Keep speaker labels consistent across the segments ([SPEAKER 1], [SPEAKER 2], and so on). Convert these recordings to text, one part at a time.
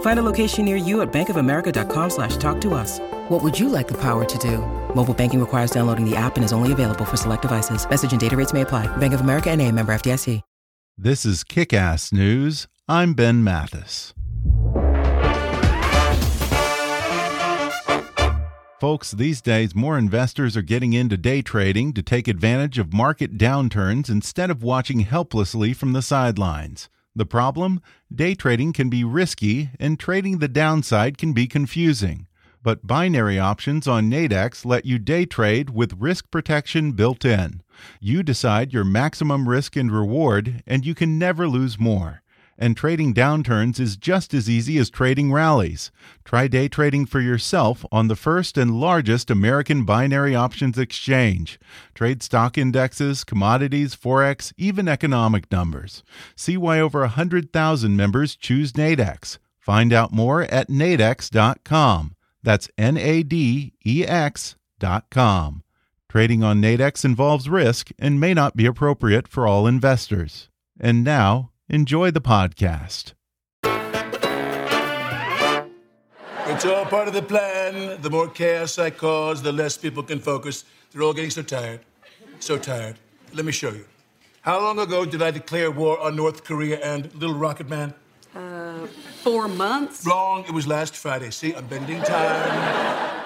[SPEAKER 1] Find a location near you at bankofamerica.com slash talk to us. What would you like the power to do? Mobile banking requires downloading the app and is only available for select devices. Message and data rates may apply. Bank of America and a member FDIC.
[SPEAKER 2] This is Kick-Ass News. I'm Ben Mathis. Folks, these days more investors are getting into day trading to take advantage of market downturns instead of watching helplessly from the sidelines. The problem? Day trading can be risky and trading the downside can be confusing but binary options on Nadex let you day trade with risk protection built in. You decide your maximum risk and reward, and you can never lose more. And trading downturns is just as easy as trading rallies. Try day trading for yourself on the first and largest American binary options exchange. Trade stock indexes, commodities, forex, even economic numbers. See why over 100,000 members choose Nadex. Find out more at nadex.com. That's N A D E X dot com. Trading on Nadex involves risk and may not be appropriate for all investors. And now, enjoy the podcast.
[SPEAKER 3] It's all part of the plan. The more chaos I cause, the less people can focus. They're all getting so tired. So tired. Let me show you. How long ago did I declare war on North Korea and Little Rocket Man?
[SPEAKER 4] Uh, four months?
[SPEAKER 3] Wrong. It was last Friday. See, I'm bending time.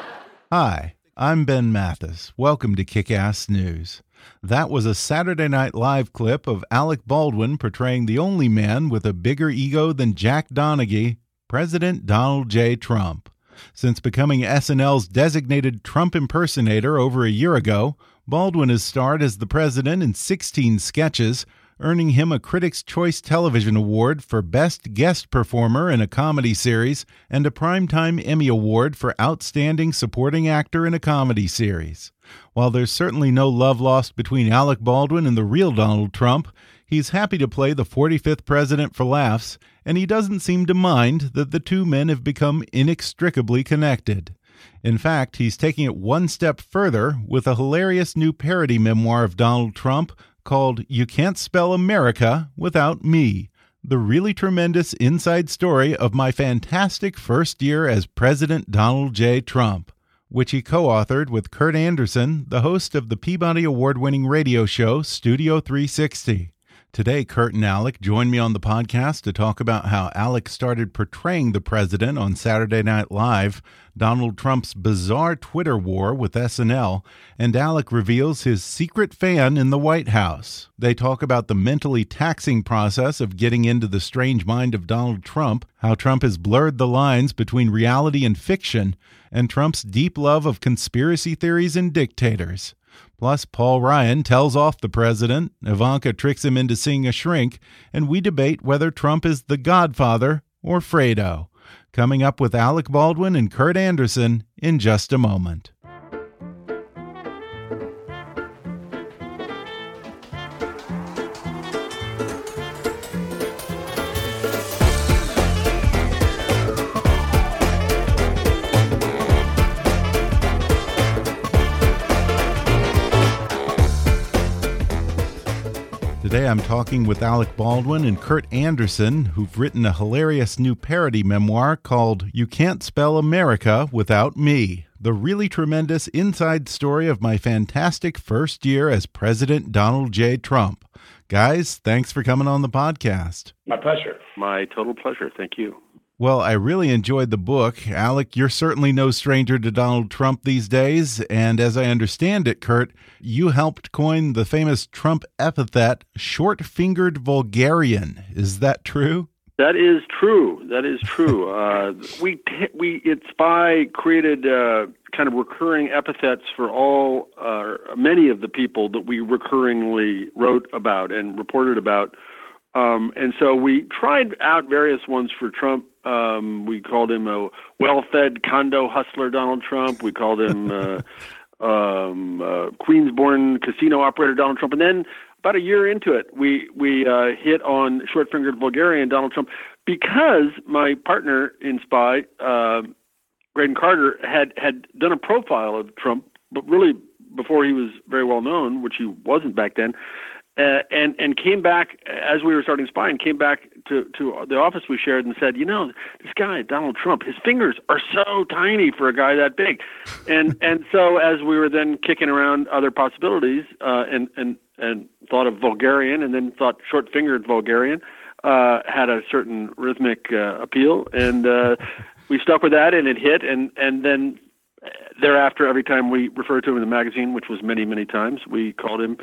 [SPEAKER 2] Hi, I'm Ben Mathis. Welcome to Kick Ass News. That was a Saturday Night Live clip of Alec Baldwin portraying the only man with a bigger ego than Jack Donaghy, President Donald J. Trump. Since becoming SNL's designated Trump impersonator over a year ago, Baldwin has starred as the president in 16 sketches, earning him a Critics' Choice Television Award for Best Guest Performer in a Comedy Series and a Primetime Emmy Award for Outstanding Supporting Actor in a Comedy Series. While there's certainly no love lost between Alec Baldwin and the real Donald Trump, he's happy to play the 45th president for laughs, and he doesn't seem to mind that the two men have become inextricably connected. In fact, he's taking it one step further with a hilarious new parody memoir of Donald Trump called You Can't Spell America Without Me The Really Tremendous Inside Story of My Fantastic First Year as President Donald J. Trump, which he co authored with Kurt Andersen, the host of the Peabody Award winning radio show Studio 360. Today, Kurt and Alec join me on the podcast to talk about how Alec started portraying the president on Saturday Night Live, Donald Trump's bizarre Twitter war with SNL, and Alec reveals his secret fan in the White House. They talk about the mentally taxing process of getting into the strange mind of Donald Trump, how Trump has blurred the lines between reality and fiction, and Trump's deep love of conspiracy theories and dictators. Plus, Paul Ryan tells off the president, Ivanka tricks him into seeing a shrink, and we debate whether Trump is the godfather or Fredo. Coming up with Alec Baldwin and Kurt Andersen in just a moment. Today I'm talking with Alec Baldwin and Kurt Andersen, who've written a hilarious new parody memoir called You Can't Spell America Without Me The Really Tremendous Inside Story of My Fantastic First Year as President Donald J. Trump. Guys, thanks for coming on the podcast.
[SPEAKER 5] My pleasure.
[SPEAKER 6] My total pleasure. Thank you.
[SPEAKER 2] Well, I really enjoyed the book. Alec, you're certainly no stranger to Donald Trump these days. And as I understand it, Kurt, you helped coin the famous Trump epithet, short fingered vulgarian. Is that true?
[SPEAKER 7] That is true. That is true. uh, we we at Spy created uh, kind of recurring epithets for all uh, many of the people that we recurringly wrote about and reported about. Um, and so we tried out various ones for Trump um, we called him a well-fed condo hustler, Donald Trump. We called him uh, um, uh, Queensborn casino operator, Donald Trump. And then about a year into it, we we uh, hit on short-fingered Vulgarian Donald Trump because my partner in Spy, uh, Graydon Carter, had had done a profile of Trump, but really before he was very well known, which he wasn't back then uh, and and came back as we were starting spying came back to to the office we shared and said, you know, this guy Donald Trump, his fingers are so tiny for a guy that big, and and so as we were then kicking around other possibilities uh, and and and thought of Vulgarian and then thought short fingered Vulgarian uh, had a certain rhythmic uh, appeal. And uh, we stuck with that and it hit. And and then thereafter every time we referred to him in the magazine, which was many many times, we called him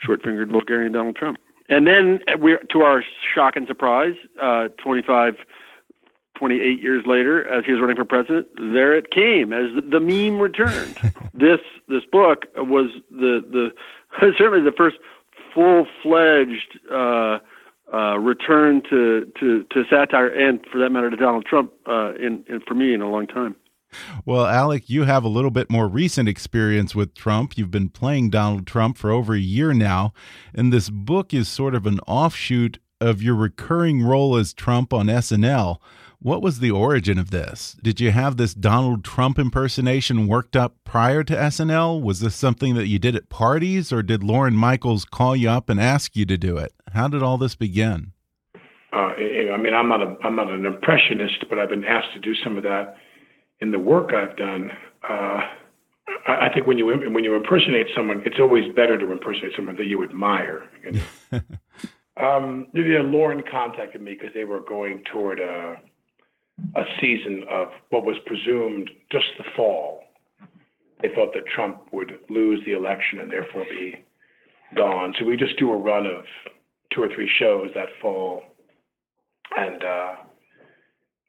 [SPEAKER 7] short-fingered Vulgarian Donald Trump. And then, we, to our shock and surprise, uh, 25, 28 years later, as he was running for president, there it came as the, the meme returned. this this book was the the certainly the first full-fledged uh, uh, return to, to to satire, and for that matter, to Donald Trump uh, in, in for me in a long time.
[SPEAKER 2] Well, Alec, you have a little bit more recent experience with Trump. You've been playing Donald Trump for over a year now, and this book is sort of an offshoot of your recurring role as Trump on SNL. What was the origin of this? Did you have this Donald Trump impersonation worked up prior to SNL? Was this something that you did at parties, or did Lorne Michaels call you up and ask you to do it? How did all this begin?
[SPEAKER 6] Uh, I mean, I'm not a, I'm not an impressionist, but I've been asked to do some of that in the work I've done, uh, I, think when you when you impersonate someone, it's always better to impersonate someone that you admire. You know? um, know, Lorne contacted me because they were going toward a, a season of what was presumed just the fall. They thought that Trump would lose the election and therefore be gone. So we just do a run of two or three shows that fall, and uh,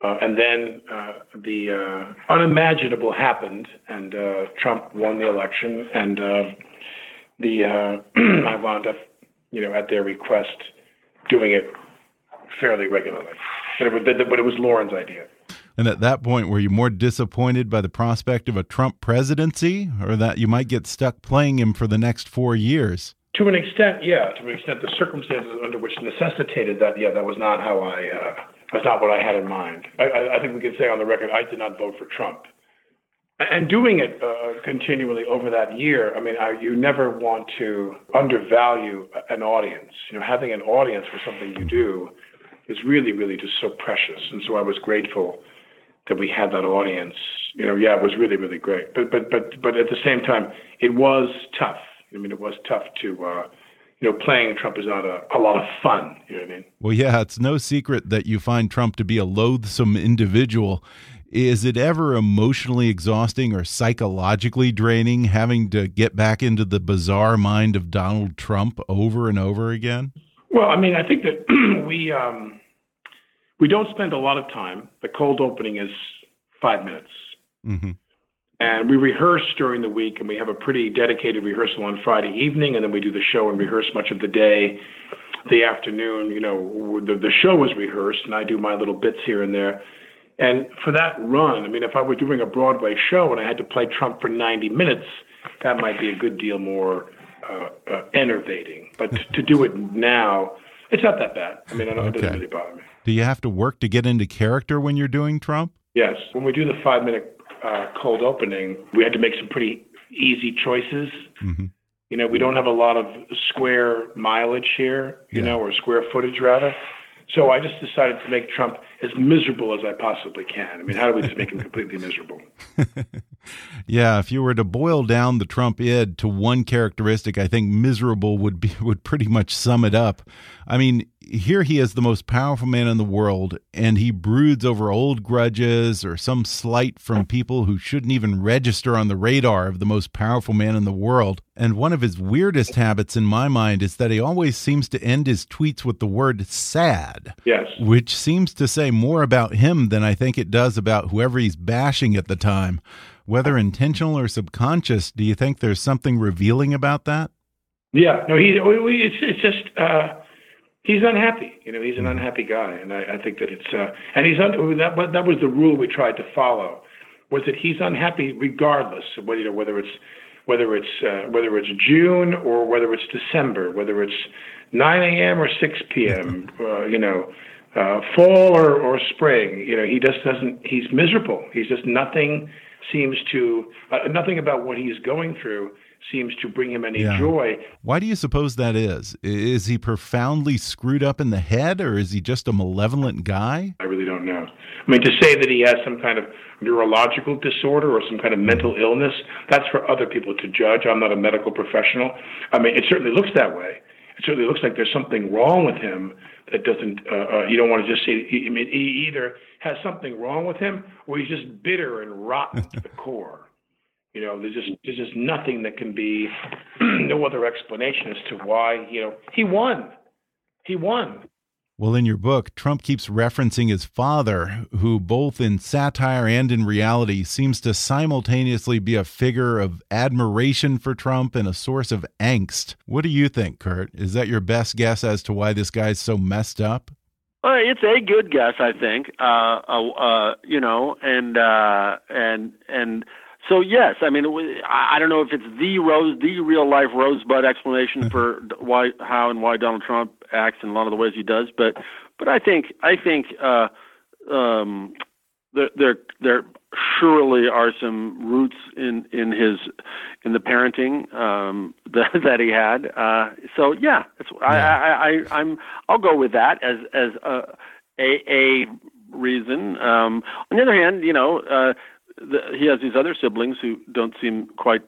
[SPEAKER 6] uh, and then uh, the uh, unimaginable happened, and uh, Trump won the election, and uh, the uh, I wound up, you know, at their request, doing it fairly regularly. But it, was, but it was Lorne's idea.
[SPEAKER 2] And at that point, were you more disappointed by the prospect of a Trump presidency, or that you might get stuck playing him for the next four years?
[SPEAKER 6] To an extent, yeah. To an extent, the circumstances under which necessitated that, yeah, that was not how I that's not what I had in mind. I, I think we can say on the record, I did not vote for Trump. And doing it uh, continually over that year, I mean, I, you never want to undervalue an audience. You know, having an audience for something you do is really, really just so precious. And so I was grateful that we had that audience. You know, yeah, it was really, really great. But, but, but, but at the same time, it was tough. I mean, it was tough to. Uh, you know, playing Trump is not a, a lot of fun. You know what I mean?
[SPEAKER 2] Well, yeah, it's no secret that you find Trump to be a loathsome individual. Is it ever emotionally exhausting or psychologically draining having to get back into the bizarre mind of Donald Trump over and over again?
[SPEAKER 6] Well, I mean, I think that we um, we don't spend a lot of time. The cold opening is five minutes. Mm -hmm. And we rehearse during the week, and we have a pretty dedicated rehearsal on Friday evening, and then we do the show and rehearse much of the day. The afternoon, you know, the, the show is rehearsed, and I do my little bits here and there. And for that run, I mean, if I were doing a Broadway show and I had to play Trump for 90 minutes, that might be a good deal more uh, uh, enervating. But to, to do it now, it's not that bad. I mean, it doesn't really bother me.
[SPEAKER 2] Do you have to work to get into character when you're doing Trump?
[SPEAKER 6] Yes. When we do the five minute uh, cold opening, we had to make some pretty easy choices. Mm-hmm. You know, we don't have a lot of square mileage here, you yeah. know, or square footage rather. So I just decided to make Trump as miserable as I possibly can. I mean, how do we just make him completely miserable?
[SPEAKER 2] yeah, if you were to boil down the Trump id to one characteristic, I think miserable would be would pretty much sum it up. I mean, here he is the most powerful man in the world, and he broods over old grudges or some slight from people who shouldn't even register on the radar of the most powerful man in the world. And one of his weirdest habits in my mind is that he always seems to end his tweets with the word sad.
[SPEAKER 6] Yes.
[SPEAKER 2] Which seems to say more about him than I think it does about whoever he's bashing at the time. Whether intentional or subconscious, do you think there's something revealing about that?
[SPEAKER 6] Yeah, no, he. It's, it's just uh, he's unhappy. You know, he's an unhappy guy, and I, I think that it's uh, and he's un, that. That was the rule we tried to follow, was that he's unhappy regardless of whether you know whether it's whether it's uh, whether it's June or whether it's December, whether it's 9 a.m. or 6 p.m. Uh, you know, uh, fall or, or spring. You know, he just doesn't. He's miserable. He's just nothing seems to uh, nothing about what he's going through seems to bring him any yeah. joy.
[SPEAKER 2] Why do you suppose that is? Is he profoundly screwed up in the head, or is he just a malevolent guy?
[SPEAKER 6] I really don't know. I mean, to say that he has some kind of neurological disorder or some kind of mental illness, that's for other people to judge. I'm not a medical professional. I mean, it certainly looks that way. It certainly looks like there's something wrong with him that doesn't, uh, uh, you don't want to just say, he, I mean, he either has something wrong with him or he's just bitter and rotten to the core. You know, there's just there's just nothing that can be no other explanation as to why you know he won. He won.
[SPEAKER 2] Well, in your book, Trump keeps referencing his father, who both in satire and in reality seems to simultaneously be a figure of admiration for Trump and a source of angst. What do you think, Kurt? Is that your best guess as to why this guy's so messed up?
[SPEAKER 7] Well, it's a good guess, I think. Uh, uh, uh, you know, and uh, and and so yes, I mean, I don't know if it's the rose, the real life rosebud explanation for why, how, and why Donald Trump acts in a lot of the ways he does, but but I think I think uh, um, there there there surely are some roots in in his in the parenting um, that that he had. Uh, so yeah, it's. I, I, I I'm I'll go with that as as a a, a reason. Um, on the other hand, you know. Uh, the, he has these other siblings who don't seem quite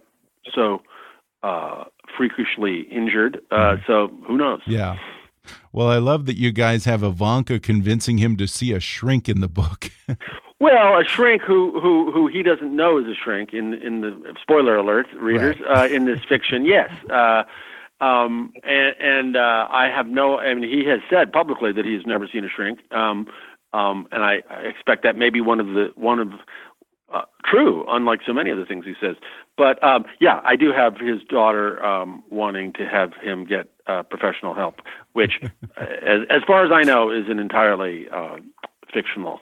[SPEAKER 7] so uh, freakishly injured. Uh, mm-hmm. so who knows?
[SPEAKER 2] Yeah. Well, I love that you guys have Ivanka convincing him to see a shrink in the book.
[SPEAKER 7] well, a shrink who who who he doesn't know is a shrink in in the spoiler alert, readers right. uh, in this fiction. Yes. Uh, um, and and uh, I have no. I mean, he has said publicly that he's never seen a shrink. Um, um, and I, I expect that may be one of the one of uh, true, unlike so many of the things he says. But um, yeah, I do have his daughter um, wanting to have him get uh, professional help, which, as, as far as I know, is an entirely uh, fictional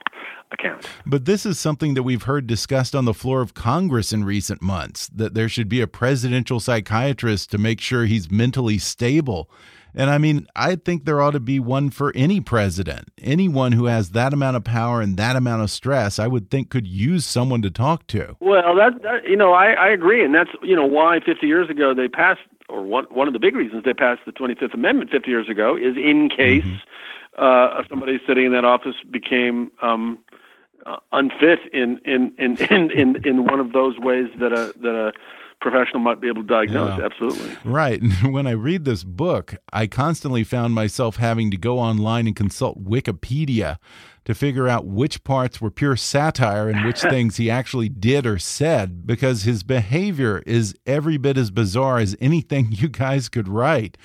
[SPEAKER 7] account.
[SPEAKER 2] But this is something that we've heard discussed on the floor of Congress in recent months that there should be a presidential psychiatrist to make sure he's mentally stable. And I mean, I think there ought to be one for any president. Anyone who has that amount of power and that amount of stress, I would think could use someone to talk to.
[SPEAKER 7] Well, that, that you know, I, I agree, and that's you know why 50 years ago they passed, or one one of the big reasons they passed the 25th Amendment 50 years ago is in case mm -hmm. uh, somebody sitting in that office became um, uh, unfit in in, in in in in one of those ways that a that a professional might be able to diagnose. Yeah. Absolutely.
[SPEAKER 2] Right. And when I read this book, I constantly found myself having to go online and consult Wikipedia to figure out which parts were pure satire and which things he actually did or said because his behavior is every bit as bizarre as anything you guys could write.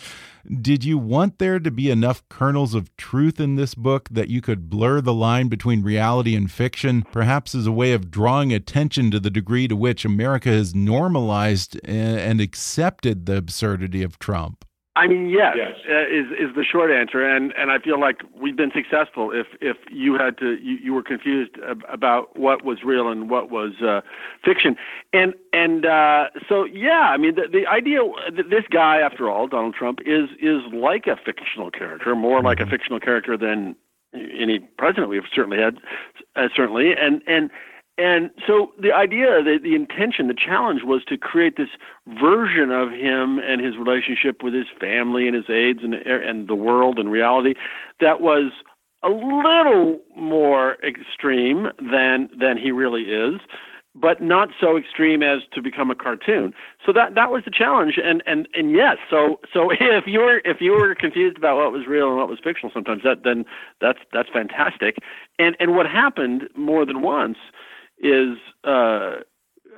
[SPEAKER 2] Did you want there to be enough kernels of truth in this book that you could blur the line between reality and fiction, perhaps as a way of drawing attention to the degree to which America has normalized and accepted the absurdity of Trump?
[SPEAKER 7] I mean, yes, yes. Uh, is is the short answer, and and I feel like we've been successful. If if you had to, you, you were confused ab- about what was real and what was uh, fiction, and and uh, so yeah, I mean, the, the idea that this guy, after all, Donald Trump, is is like a fictional character, more like a mm-hmm. fictional character than any president we've certainly had, uh, certainly, and and and so the idea, the, the intention, the challenge was to create this version of him and his relationship with his family and his aides and, and the world and reality that was a little more extreme than than he really is but not so extreme as to become a cartoon. So that that was the challenge, and and and yes, so so if you were if you were confused about what was real and what was fictional, sometimes that then that's that's fantastic. And and what happened more than once is uh,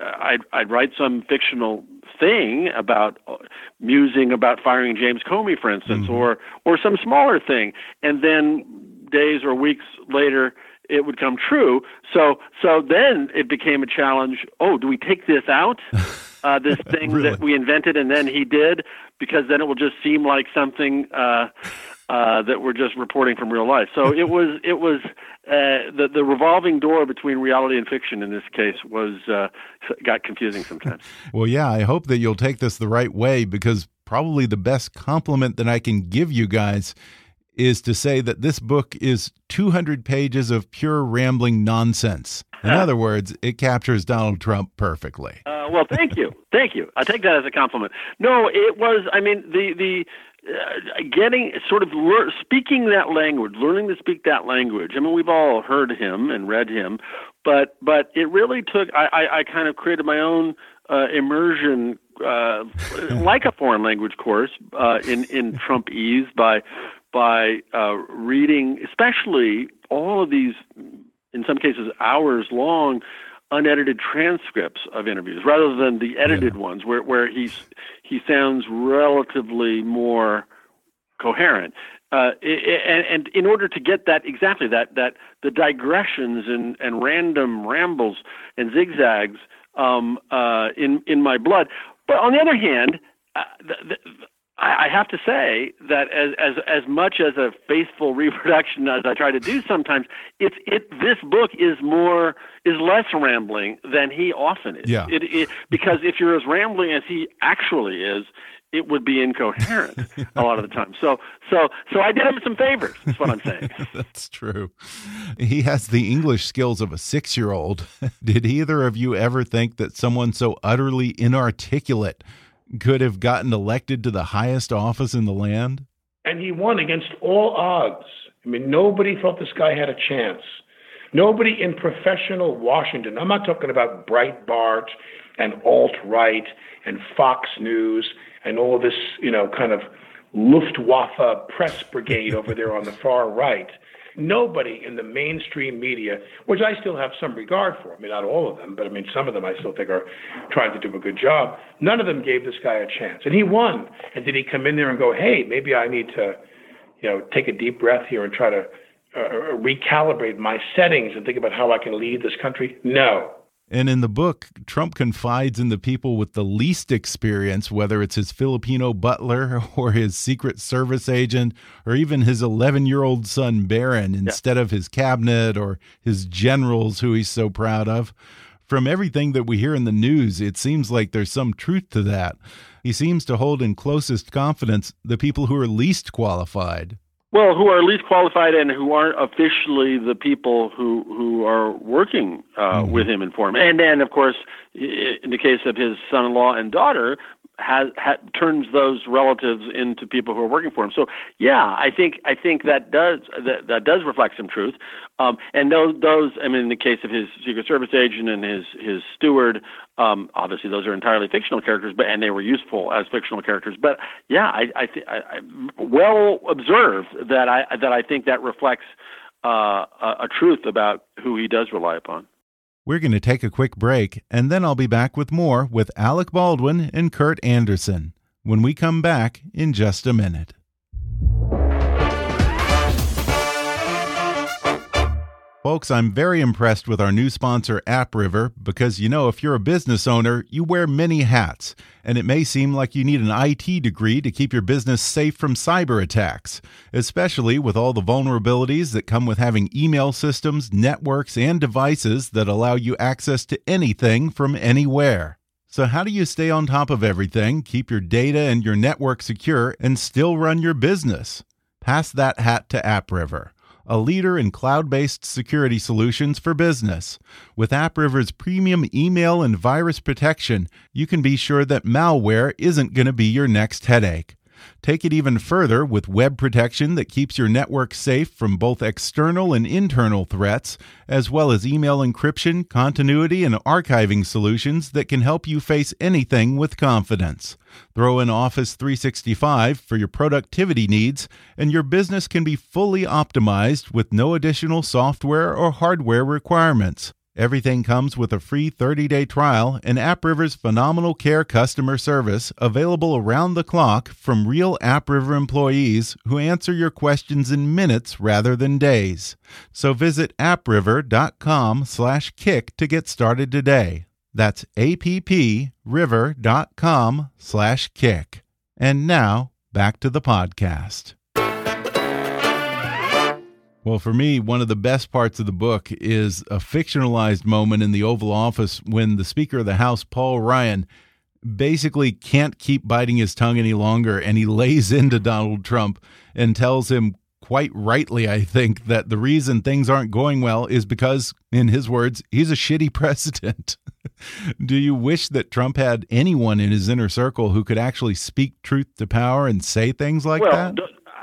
[SPEAKER 7] I'd I'd write some fictional thing about uh, musing about firing James Comey, for instance, mm-hmm. or or some smaller thing, and then days or weeks later it would come true. So so then it became a challenge. Oh, do we take this out? Uh, this thing really? that we invented and then he did, because then it will just seem like something uh, uh, that we're just reporting from real life. So it was it was uh, the the revolving door between reality and fiction in this case was uh, got confusing sometimes.
[SPEAKER 2] well, yeah, I hope that you'll take this the right way because probably the best compliment that I can give you guys is to say that this book is 200 pages of pure rambling nonsense. In other words, it captures Donald Trump perfectly.
[SPEAKER 7] Uh, well, thank you, thank you. I take that as a compliment. No, it was. I mean, the the uh, getting sort of lear- speaking that language, learning to speak that language. I mean, we've all heard him and read him, but but it really took. I I, I kind of created my own uh, immersion uh, like a foreign language course uh, in in Trumpese by by uh, reading, especially all of these, in some cases, hours long, unedited transcripts of interviews, rather than the edited yeah. ones, where where he's he sounds relatively more coherent. Uh, and, and in order to get that exactly that that the digressions and, and random rambles and zigzags um, uh, in in my blood. But on the other hand, uh, the, the, I, I have to say that as as as much as a faithful reproduction as I try to do sometimes, it's it this book is more is less rambling than he often is.
[SPEAKER 2] Yeah.
[SPEAKER 7] It, it, because if you're as rambling as he actually is, it would be incoherent a lot of the time. So so so I did him some favors. That's what I'm saying.
[SPEAKER 2] That's true. He has the English skills of a six year old. did either of you ever think that someone so utterly inarticulate could have gotten elected to the highest office in the land?
[SPEAKER 6] And he won against all odds. I mean, nobody thought this guy had a chance. Nobody in professional Washington, I'm not talking about Breitbart and alt right and Fox News and all this, you know, kind of Luftwaffe press brigade over there on the far right. Nobody in the mainstream media, which I still have some regard for, I mean, not all of them, but I mean, some of them I still think are trying to do a good job. None of them gave this guy a chance. And he won. And did he come in there and go, hey, maybe I need to, you know, take a deep breath here and try to uh, recalibrate my settings and think about how I can lead this country? No.
[SPEAKER 2] And in the book, Trump confides in the people with the least experience, whether it's his Filipino butler or his Secret Service agent or even his 11 year old son, Barron, instead yeah. of his cabinet or his generals, who he's so proud of. From everything that we hear in the news, it seems like there's some truth to that. He seems to hold in closest confidence the people who are least qualified.
[SPEAKER 7] Well, who are least qualified and who aren't officially the people who who are working uh, mm-hmm. with him and for him. And then, of course, in the case of his son-in-law and daughter, has, has turns those relatives into people who are working for him. So yeah, I think I think that does that, that does reflect some truth. Um, and those those I mean, in the case of his Secret Service agent and his his steward, um, obviously those are entirely fictional characters, but and they were useful as fictional characters. But yeah, I I, th- I, I well observed that I that I think that reflects uh, a, a truth about who he does rely upon.
[SPEAKER 2] We're going to take a quick break, and then I'll be back with more with Alec Baldwin and Kurt Andersen when we come back in just a minute. Folks, I'm very impressed with our new sponsor, AppRiver, because you know, if you're a business owner, you wear many hats, and it may seem like you need an IT degree to keep your business safe from cyber attacks, especially with all the vulnerabilities that come with having email systems, networks, and devices that allow you access to anything from anywhere. So, how do you stay on top of everything, keep your data and your network secure, and still run your business? Pass that hat to AppRiver a leader in cloud based security solutions for business. With AppRiver's premium email and virus protection, you can be sure that malware isn't going to be your next headache. Take it even further with web protection that keeps your network safe from both external and internal threats, as well as email encryption, continuity, and archiving solutions that can help you face anything with confidence. Throw in Office 365 for your productivity needs, and your business can be fully optimized with no additional software or hardware requirements. Everything comes with a free 30 day trial and AppRiver's phenomenal care customer service available around the clock from real AppRiver employees who answer your questions in minutes rather than days. So visit appriver.com slash kick to get started today. That's appriver.com slash kick. And now back to the podcast. Well, for me, one of the best parts of the book is a fictionalized moment in the Oval Office when the Speaker of the House, Paul Ryan, basically can't keep biting his tongue any longer and he lays into Donald Trump and tells him, quite rightly, I think, that the reason things aren't going well is because, in his words, he's a shitty president. Do you wish that Trump had anyone in his inner circle who could actually speak truth to power and say things like
[SPEAKER 7] well,
[SPEAKER 2] that?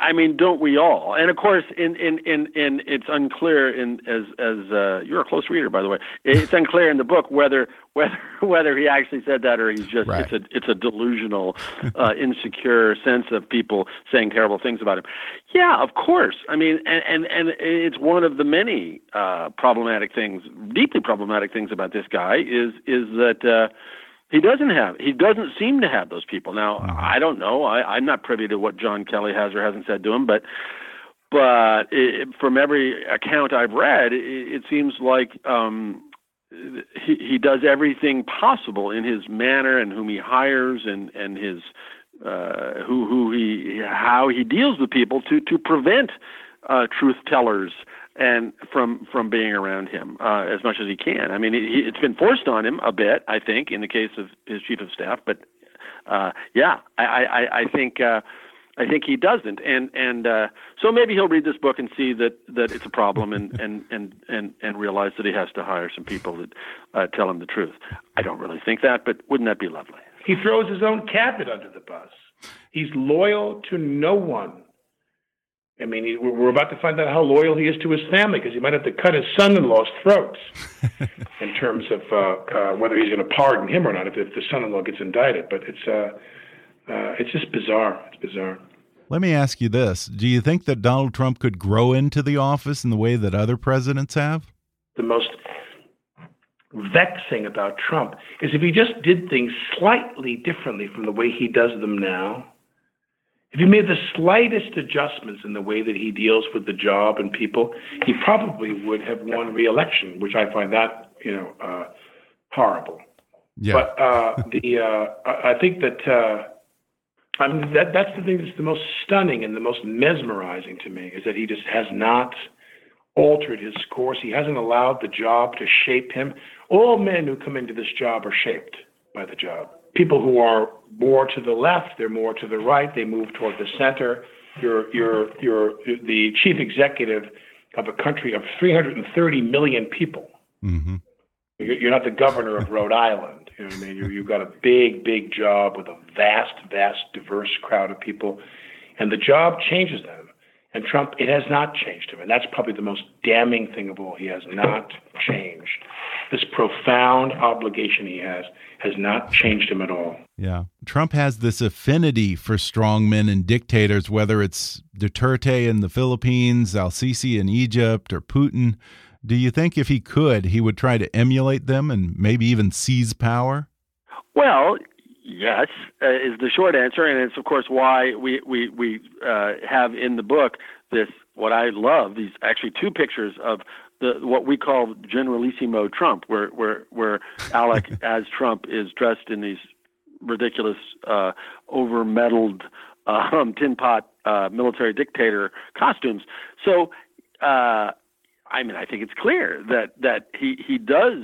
[SPEAKER 7] I mean, don't we all? And of course, in in in, in it's unclear in as as uh, you're a close reader, by the way. It's unclear in the book whether whether whether he actually said that or he's just right. it's a it's a delusional, uh, insecure sense of people saying terrible things about him. Yeah, of course. I mean, and and, and it's one of the many uh, problematic things, deeply problematic things about this guy is is that. Uh, he doesn't have. He doesn't seem to have those people. Now, mm-hmm. I don't know. I, I'm not privy to what John Kelly has or hasn't said to him, but but it, from every account I've read, it, it seems like um, he, he does everything possible in his manner and whom he hires and and his uh, who who he how he deals with people to to prevent uh, truth tellers and from from being around him uh, as much as he can. I mean, he, it's been forced on him a bit, I think, in the case of his chief of staff. But uh, yeah, I, I, I think uh, I think he doesn't, and and uh, so maybe he'll read this book and see that that it's a problem, and and and and and realize that he has to hire some people that uh, tell him the truth. I don't really think that, but wouldn't that be lovely?
[SPEAKER 6] He throws his own cabinet under the bus. He's loyal to no one. I mean, we're about to find out how loyal he is to his family because he might have to cut his son-in-law's throats in terms of uh, uh, whether he's going to pardon him or not if, if the son-in-law gets indicted. But it's uh, uh, it's just bizarre. It's bizarre.
[SPEAKER 2] Let me ask you this: Do you think that Donald Trump could grow into the office in the way that other presidents have?
[SPEAKER 6] The most vexing about Trump is if he just did things slightly differently from the way he does them now if he made the slightest adjustments in the way that he deals with the job and people, he probably would have won re-election, which I find that you know uh, horrible.
[SPEAKER 2] Yeah.
[SPEAKER 6] But uh, the uh, I think that uh, I mean that that's the thing that's the most stunning and the most mesmerizing to me is that he just has not altered his course. He hasn't allowed the job to shape him. All men who come into this job are shaped by the job people who are more to the left, they're more to the right, they move toward the center. You're, you're, you're the chief executive of a country of 330 million people.
[SPEAKER 2] Mm-hmm.
[SPEAKER 6] You're not the governor of Rhode Island. You know I mean? You've got a big, big job with a vast, vast, diverse crowd of people, and the job changes them. And Trump, it has not changed him, and that's probably the most damning thing of all. He has not changed this profound obligation he has has not changed him at all.
[SPEAKER 2] Yeah. Trump has this affinity for strongmen and dictators, whether it's Duterte in the Philippines, Al Sisi in Egypt, or Putin. Do you think if he could, he would try to emulate them and maybe even seize power?
[SPEAKER 7] Well, yes, uh, is the short answer, and it's of course why we we we uh, have in the book this what I love these actually two pictures of the what we call Generalissimo Trump, where where where Alec as Trump is dressed in these ridiculous, uh, over medaled um, tin pot uh, military dictator costumes. So, uh, I mean, I think it's clear that that he he does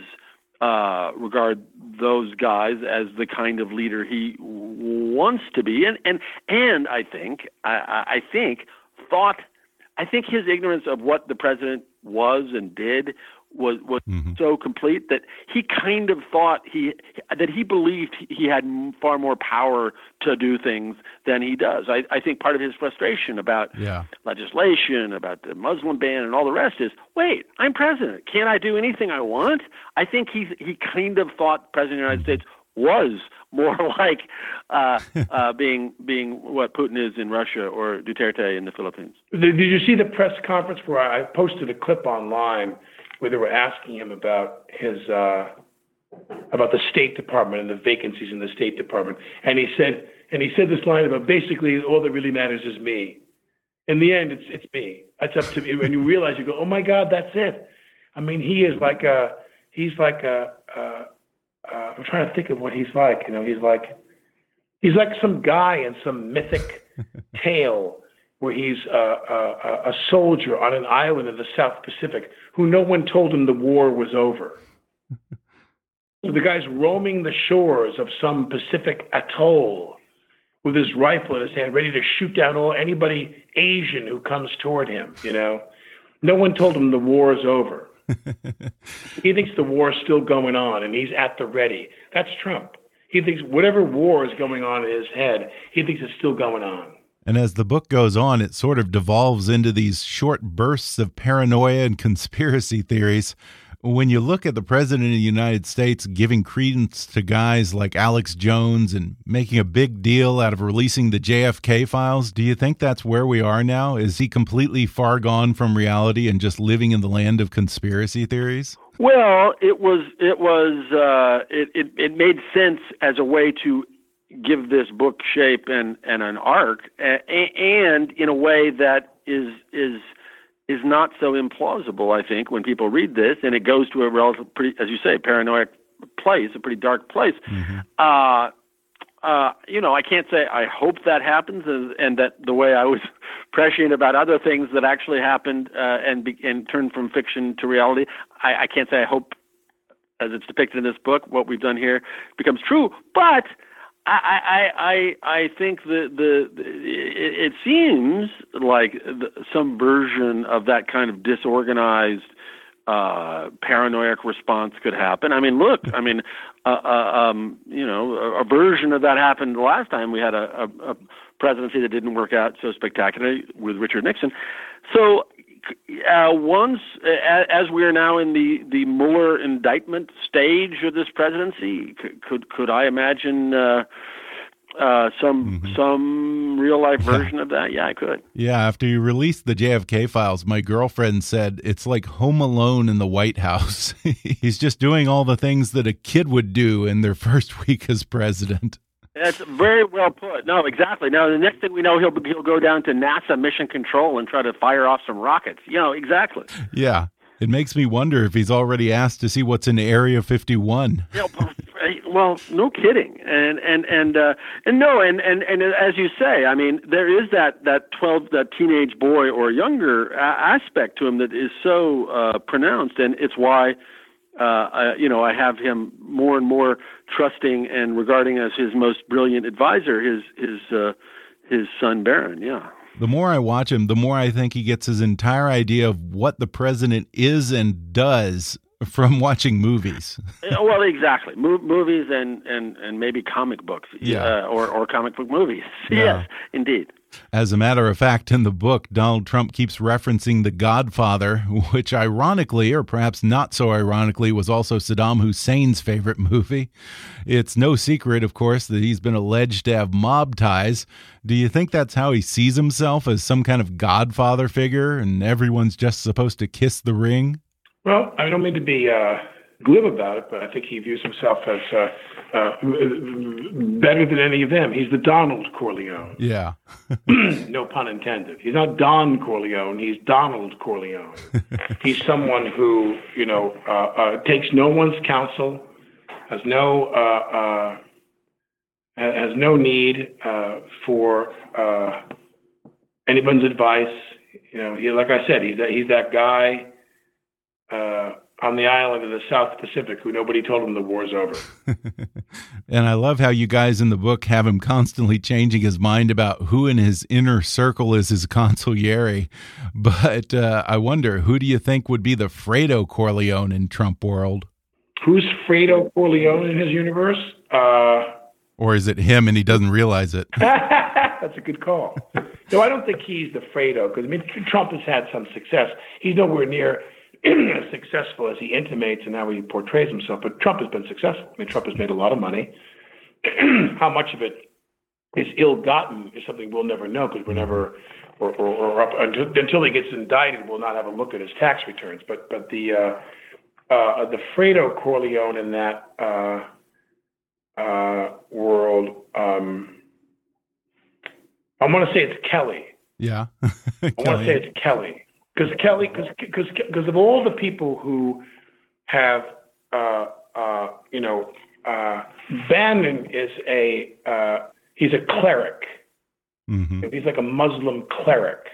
[SPEAKER 7] uh, regard those guys as the kind of leader he wants to be, and and and I think I, I think thought I think his ignorance of what the president was and did was was mm-hmm. so complete that he kind of thought he that he believed he had far more power to do things than he does. I, I think part of his frustration about
[SPEAKER 2] yeah.
[SPEAKER 7] legislation, about the Muslim ban, and all the rest is, wait, I'm president. Can't I do anything I want? I think he he kind of thought president of the United States was more like uh, uh, being being what Putin is in Russia or Duterte in the Philippines.
[SPEAKER 6] Did, did you see the press conference where I posted a clip online where they were asking him about his uh, about the State Department and the vacancies in the State Department, and he said and he said this line about basically all that really matters is me. In the end, it's it's me. That's up to me. When you realize, you go, oh my God, that's it. I mean, he is like a he's like a, a uh, I'm trying to think of what he's like. You know, he's like he's like some guy in some mythic tale where he's a, a, a soldier on an island in the South Pacific who no one told him the war was over. so the guy's roaming the shores of some Pacific atoll with his rifle in his hand, ready to shoot down all anybody Asian who comes toward him. You know, no one told him the war is over. he thinks the war is still going on and he's at the ready. That's Trump. He thinks whatever war is going on in his head, he thinks it's still going on.
[SPEAKER 2] And as the book goes on, it sort of devolves into these short bursts of paranoia and conspiracy theories when you look at the president of the United States giving credence to guys like Alex Jones and making a big deal out of releasing the JFK files, do you think that's where we are now? Is he completely far gone from reality and just living in the land of conspiracy theories?
[SPEAKER 7] Well, it was it was uh, it, it it made sense as a way to give this book shape and and an arc, and in a way that is is is not so implausible. I think when people read this, and it goes to a relative, pretty, as you say, paranoid place, a pretty dark place. Mm-hmm. Uh, uh, you know, I can't say I hope that happens, and, and that the way I was prescient about other things that actually happened uh, and be, and turned from fiction to reality. I, I can't say I hope, as it's depicted in this book, what we've done here becomes true. But I, I, I, I think that the, the it, it seems like the, some version of that kind of disorganized uh, paranoid response could happen. I mean, look, I mean, uh, uh, um, you know, a, a version of that happened last time we had a, a, a presidency that didn't work out so spectacularly with Richard Nixon. So uh, once, uh, as we are now in the the Mueller indictment stage of this presidency, could could, could I imagine uh, uh, some mm-hmm. some real life version of that? Yeah, I could.
[SPEAKER 2] Yeah, after you released the JFK files, my girlfriend said it's like Home Alone in the White House. He's just doing all the things that a kid would do in their first week as president.
[SPEAKER 7] That's very well put. No, exactly. Now the next thing we know, he'll he'll go down to NASA Mission Control and try to fire off some rockets. You know, exactly.
[SPEAKER 2] Yeah, it makes me wonder if he's already asked to see what's in Area 51.
[SPEAKER 7] You know, well, no kidding, and and and uh, and no, and and and as you say, I mean, there is that that twelve that teenage boy or younger aspect to him that is so uh, pronounced, and it's why uh, I, you know, I have him more and more trusting and regarding as his most brilliant advisor, his his uh, his son Barron. Yeah.
[SPEAKER 2] The more I watch him, the more I think he gets his entire idea of what the president is and does from watching movies.
[SPEAKER 7] well, exactly, Mo movies and and and maybe comic books,
[SPEAKER 2] yeah,
[SPEAKER 7] uh, or or comic book movies. Yeah. yes, indeed.
[SPEAKER 2] As a matter of fact, in the book, Donald Trump keeps referencing The Godfather, which ironically, or perhaps not so ironically, was also Saddam Hussein's favorite movie. It's no secret, of course, that he's been alleged to have mob ties. Do you think that's how he sees himself as some kind of godfather figure and everyone's just supposed to kiss the ring?
[SPEAKER 6] Well, I don't mean to be uh, glib about it, but I think he views himself as uh, uh, better than any of them. He's the Donald Corleone.
[SPEAKER 2] Yeah.
[SPEAKER 6] no pun intended. He's not Don Corleone. He's Donald Corleone. he's someone who, you know, uh, uh, takes no one's counsel, has no uh, uh, has no need uh, for uh, anyone's advice. You know, he, like I said, he's that, he's that guy uh, on the island in the South Pacific who nobody told him the war's over.
[SPEAKER 2] and I love how you guys in the book have him constantly changing his mind about who in his inner circle is his consigliere. But uh, I wonder, who do you think would be the Fredo Corleone in Trump world?
[SPEAKER 6] Who's Fredo Corleone in his universe? Uh,
[SPEAKER 2] or is it him and he doesn't realize it?
[SPEAKER 6] That's a good call. No, I don't think he's the Fredo because I mean Trump has had some success. He's nowhere near as successful as he intimates and how he portrays himself. But Trump has been successful. I mean, Trump has made a lot of money. how much of it is ill-gotten is something we'll never know because we're never, or, or, or up until, until he gets indicted, we'll not have a look at his tax returns. But but the uh, uh, the Fredo Corleone in that uh, uh world, um, I want to say it's Kelly.
[SPEAKER 2] Yeah,
[SPEAKER 6] I want to say it's Kelly because Kelly, because because of all the people who have, uh, uh, you know, uh, Bannon is a uh, he's a cleric. Mm-hmm. He's like a Muslim cleric.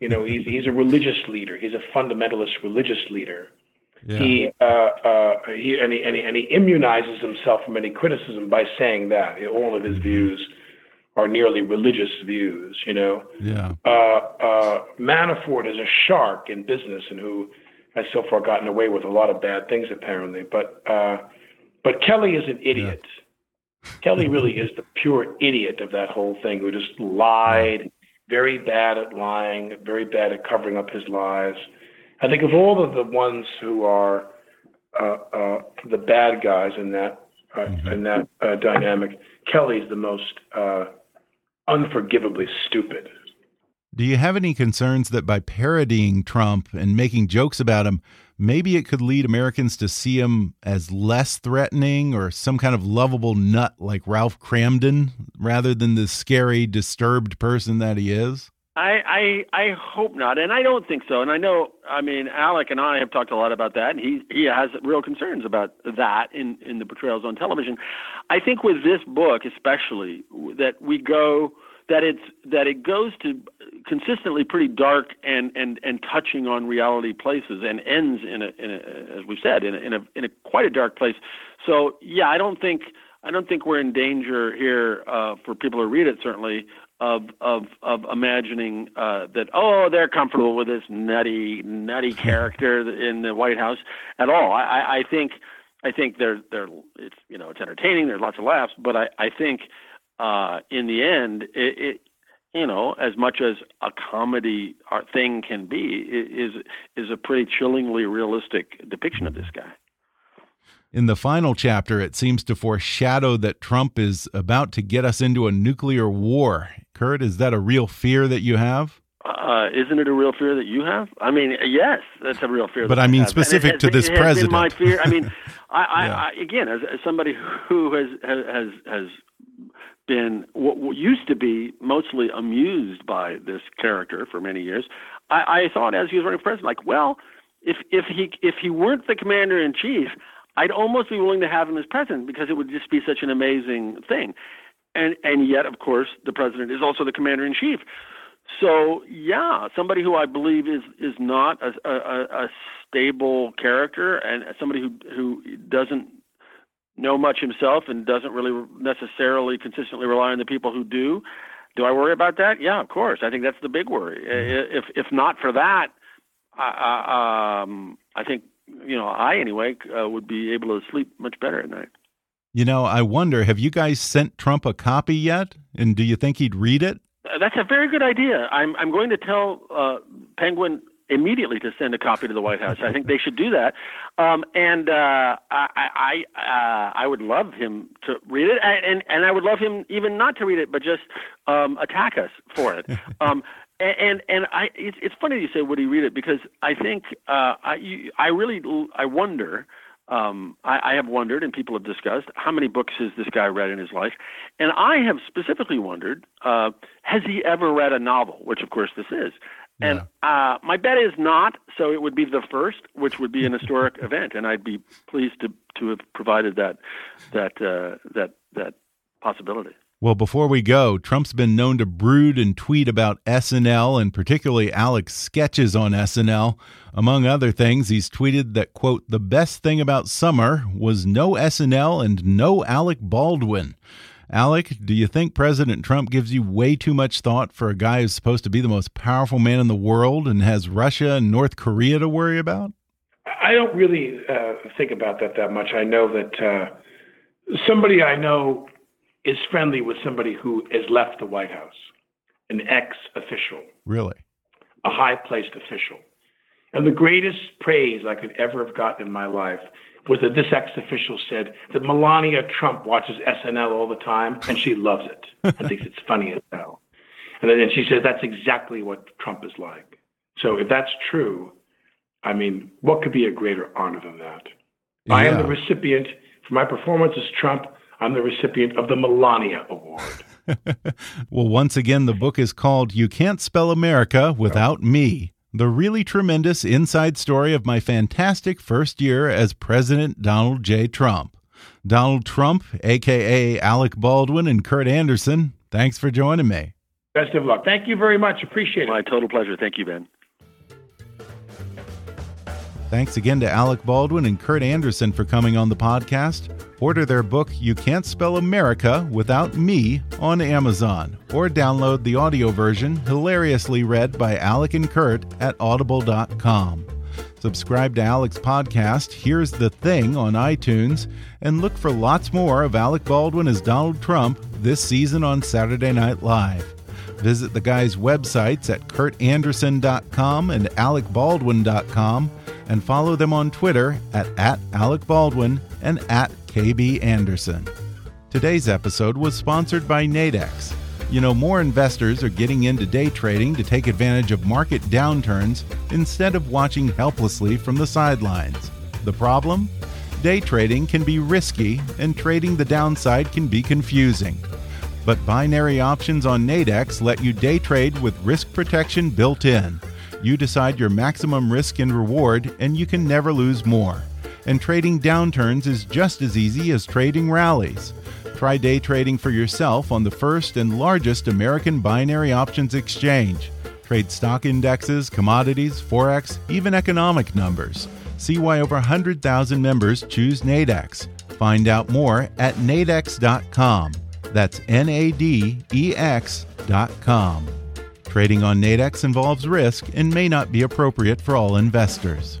[SPEAKER 6] You know, he's he's a religious leader. He's a fundamentalist religious leader. Yeah. He, uh, uh, he, and he and he and he immunizes himself from any criticism by saying that all of his mm-hmm. views are nearly religious views, you know.
[SPEAKER 2] Yeah.
[SPEAKER 6] Uh, uh, Manafort is a shark in business and who has so far gotten away with a lot of bad things, apparently. But uh, but Kelly is an idiot. Yeah. Kelly really is the pure idiot of that whole thing, who just lied, very bad at lying, very bad at covering up his lies. I think of all of the ones who are uh, uh, the bad guys in that uh, mm-hmm. in that uh, dynamic, Kelly's the most uh, unforgivably stupid.
[SPEAKER 2] Do you have any concerns that by parodying Trump and making jokes about him, maybe it could lead Americans to see him as less threatening or some kind of lovable nut like Ralph Kramden rather than the scary, disturbed person that he is?
[SPEAKER 7] I, I I hope not, and I don't think so. And I know, I mean, Alec and I have talked a lot about that, and he he has real concerns about that in in the portrayals on television. I think with this book, especially, that we go that it's that it goes to consistently pretty dark and and and touching on reality places, and ends in a, in a as we said in a, in a in a quite a dark place. So yeah, I don't think. I don't think we're in danger here uh, for people to read it. Certainly, of of of imagining uh, that oh they're comfortable with this nutty nutty character in the White House at all. I, I think I think they're they're it's you know it's entertaining. There's lots of laughs, but I I think uh, in the end it, it you know as much as a comedy thing can be is is a pretty chillingly realistic depiction of this guy.
[SPEAKER 2] In the final chapter, it seems to foreshadow that Trump is about to get us into a nuclear war. Kurt, is that a real fear that you have?
[SPEAKER 7] Uh, isn't it a real fear that you have? I mean, yes, that's a real fear.
[SPEAKER 2] But I mean, specific has, to this president.
[SPEAKER 7] my fear. I mean, I, I, yeah. I, again, as, as somebody who has has has been what, what used to be mostly amused by this character for many years, I, I thought as he was running for president, like, well, if if he if he weren't the commander in chief, I'd almost be willing to have him as president because it would just be such an amazing thing. And and yet, of course, the president is also the commander in chief. So yeah, somebody who I believe is is not a, a, a stable character and somebody who who doesn't know much himself and doesn't really necessarily consistently rely on the people who do. Do I worry about that? Yeah, of course. I think that's the big worry. Mm-hmm. If if not for that, I, um, I think you know, I anyway uh, would be able to sleep much better at night.
[SPEAKER 2] You know, I wonder, have you guys sent Trump a copy yet? And do you think he'd read it?
[SPEAKER 7] Uh, that's a very good idea. I'm I'm going to tell uh, Penguin immediately to send a copy to the White House. I think they should do that. Um, and uh, I I uh, I would love him to read it, and and I would love him even not to read it, but just um, attack us for it. Um, and and I it's, it's funny you say would he read it because I think uh, I you, I really I wonder um, I, I have wondered and people have discussed how many books has this guy read in his life, and I have specifically wondered uh, has he ever read a novel, which of course this is. And yeah. uh, my bet is not, so it would be the first, which would be an historic event, and I'd be pleased to to have provided that that uh, that that possibility.
[SPEAKER 2] Well, before we go, Trump's been known to brood and tweet about SNL and particularly Alec's sketches on SNL. Among other things, he's tweeted that, quote, the best thing about summer was no SNL and no Alec Baldwin. Alec, do you think President Trump gives you way too much thought for a guy who's supposed to be the most powerful man in the world and has Russia and North Korea to worry about?
[SPEAKER 6] I don't really uh, think about that that much. I know that uh, somebody I know is friendly with somebody who has left the White House, an ex official.
[SPEAKER 2] Really?
[SPEAKER 6] A high placed official. And the greatest praise I could ever have gotten in my life was that this ex official said that Melania Trump watches SNL all the time and she loves it and thinks it's funny as hell. And then she says that's exactly what Trump is like. So if that's true, I mean, what could be a greater honor than that? Yeah. I am the recipient for my performance as Trump I'm the recipient of the Melania Award.
[SPEAKER 2] well, once again, the book is called You Can't Spell America Without Me The Really Tremendous Inside Story of My Fantastic First Year as President Donald J. Trump. Donald Trump, aka Alec Baldwin and Kurt Andersen, thanks for joining me.
[SPEAKER 6] Best of luck. Thank you very much. Appreciate it.
[SPEAKER 7] My total pleasure. Thank you, Ben.
[SPEAKER 2] Thanks again to Alec Baldwin and Kurt Andersen for coming on the podcast. Order their book, You Can't Spell America Without Me, on Amazon, or download the audio version, hilariously read by Alec and Kurt, at audible.com. Subscribe to Alec's podcast, Here's the Thing, on iTunes, and look for lots more of Alec Baldwin as Donald Trump this season on Saturday Night Live. Visit the guy's websites at kurtandersen.com and alecbaldwin.com and follow them on Twitter at, at Alec Baldwin and at KB Andersen. Today's episode was sponsored by Nadex. You know, more investors are getting into day trading to take advantage of market downturns instead of watching helplessly from the sidelines. The problem? Day trading can be risky and trading the downside can be confusing. But binary options on Nadex let you day trade with risk protection built in. You decide your maximum risk and reward, and you can never lose more. And trading downturns is just as easy as trading rallies. Try day trading for yourself on the first and largest American binary options exchange. Trade stock indexes, commodities, forex, even economic numbers. See why over 100,000 members choose Nadex. Find out more at nadex.com. That's N A D E X.com. Trading on Nadex involves risk and may not be appropriate for all investors.